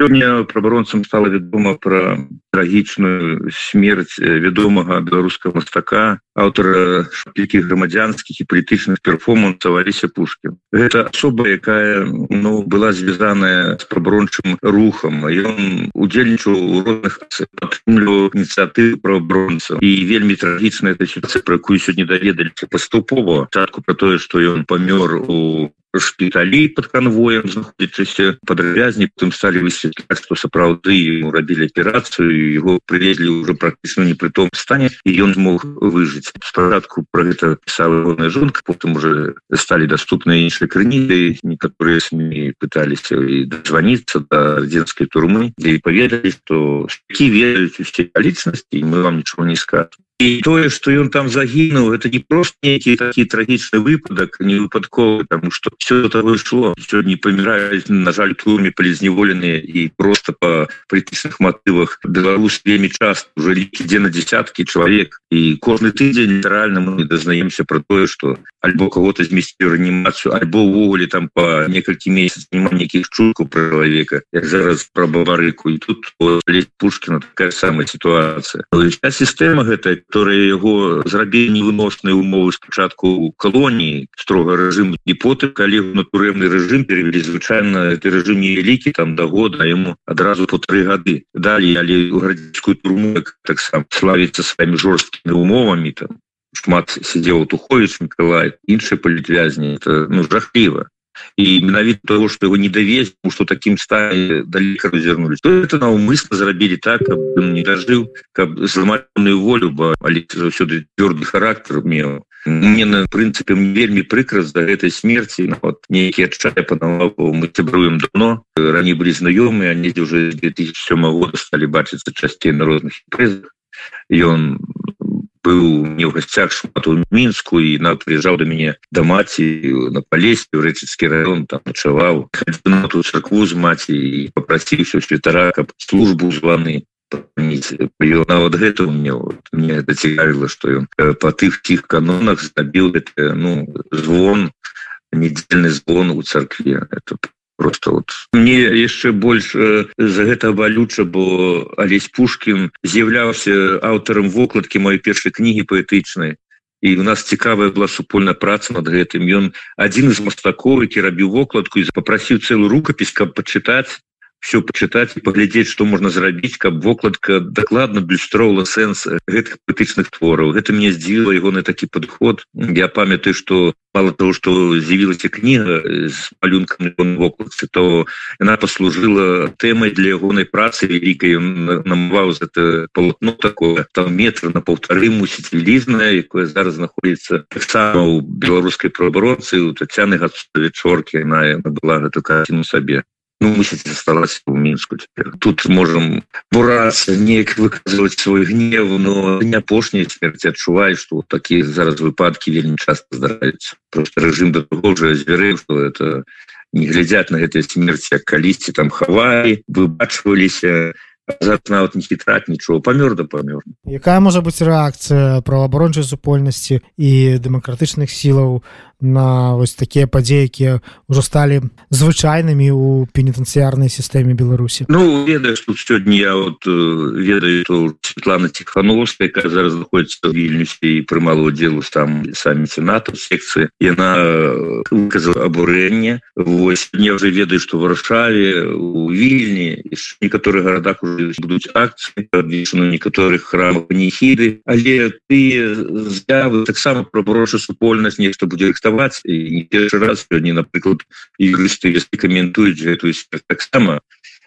Сёння праваронцам стала вядома пра трагічную смерць вядомага беларускага мастака аўтара шматлікіх грамадзянскіх і палітычных перформансаў Аліся Пушкін. Гэта асоба, якая ну, была звязаная з прабарончым рухам. Ён удзельнічаў у розных падтрымліваў ініцыятывы правабронцаў. І вельмі трагічная сітуацыя, пра якую сёння даведаліся паступова чатку пра тое, што ён памёр у шпіталі под конвоем знаходзячыся падрывязні тым сталі высветляць што сапраўды ему рабілі аперацыю его привезли уже практычна непрытом стане і ён змог выжыць спачатку про гэта пісала жонка потым уже сталі доступны іншыя крыніды некаторыя сМ пыталіся і дозваніцца до радзенской турмы і паведалі что які ведаюць усе лічнасці мы вам нічого не скажем і тое что ён там загінуў это не просто нейкі такі трагічны выпадак не выпадковы тому что все того шло не паміраюць на жаль турме полізневоленыя і просто по прытысных мотывах Беларусь вельмі часто уже ідзе на десяткі чалавек і кожны тыдзень літаральна мы дазнаемся про тое что альбо кого-то змесці реанимацию альбо увогуле там по некалькі месяц няма нейкіх чулку про чалавека зараз про баварыку і тут Пушкина такая самая ситуация. Сістэма гэтая которые яго зрабілі невыносныя умовы спачатку калоніі строга рэжым і потым калі на турэмны рэжым перевели звычайна ты рэжым невялікі там да года ему адразу по тры гады далі але у гарадскую турму таксам славіцца сваімі жорсткімі умовамі там шмат сидел тухович Миколай іншыя палітвязні это ну жахліва і менавіта того что его не давез что таким стане далеко развернулись то это наўмысна зрабілі так не дожил каб зламательную волю бы заўсёды твердый характер меў мне на прынцыпе вельмі прыкра за этой смерти вот нейкіе адчая па мы цябруем давно. Раней былі знаёмыя они уже 2007 года стали бачыцца часцей на розных прызах ён быў не ў гасцях шмат у мінску і на прыязджаў да мяне да маці на палесе рэчыцкі раён там начаваў ту царкву з маці і попрасіўся святара каб службу званы нават гэта мне мне это цікавіла што ён па тых тих канонах зрабіў ну звон недельны звон у царкве это просто вот мне яшчэ больш э, за гэта балюча бо алесь пушкин з'яўляўся аўтарам вокладкі моей першай кнігі паэтычнай. І у нас цікавая была супольная праца над гэтым. Ён адзін з мастакоў які рабіў вокладку і попрасіў цэлую рукапіс каб пачытаць все почитать и поглядеть что можно зрабіць каб вокладка докладно блюстроўла сэнс гэтых патычных твораў. Это мне здзіла его на такі подход я памятаю что мало того что з'явілася книга с малюнком вокладцы то она послужила темой для ягонай працы великкай намываў это полотно такое там метр на полторы мусіць велізная якое зараз знаходится таксама у беларускай праабаронцы у татяны гацчорки на была гэта картину сабе ну, мусіць засталася у мінску цяпер тут можем бураться неяк выказывать свой гнев но не апошняя смерти адчуваю что такие зараз выпадки вельмі часто здараюцца. Просто режим до того же зверы что это не глядят на этой смерти калісьці там хавай выбачваліся нават не хітраць нічого памёр да памёр якая можа быць рэакцыя праваабарончай супольнасці і дэмакратычных сілаў на вось такія падзеі якія ўжо сталі звычайнымі у пенітэнцыярнай сістэме беларусі. Ну ведаеш тут сёння я вот ведаю то Светлана тихохановская якая зараз знаходіцца вільнюсе і прымала удзелу там самі сенату секцыі яна выказала абурэнне. Вось мне уже ведаю что варшаве у вільні некаторых гарадах будуць акцыі адвешаны некаторых храмах нехіды але ты з'явы таксама проброшу супольнасць нешта будзе працаваць і першы раз сёння напрыклад юрысты если каментуюць гэтую таксама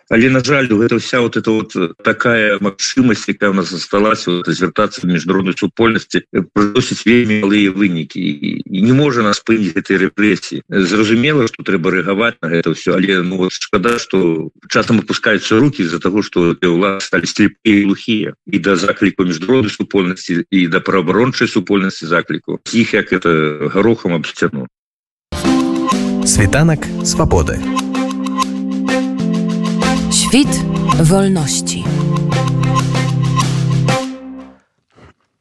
але на жаль гэта вся вот это вот такая магчымасць якая у нас засталася вот, звяртацца міжнароднай супольнасці просіць вельмі малыя вынікі і не можа нас спыніць этой рэпрэсіі зразумела что трэба рэагаваць на гэта все але ну вот шкада что часам опускаются руки из-за того что стали слепые глухія і да закліку міжнароднай супольнасці і да праабарончай супольнасці закліку іх як это горохам об сцяну світанак свабоды Świt wolności.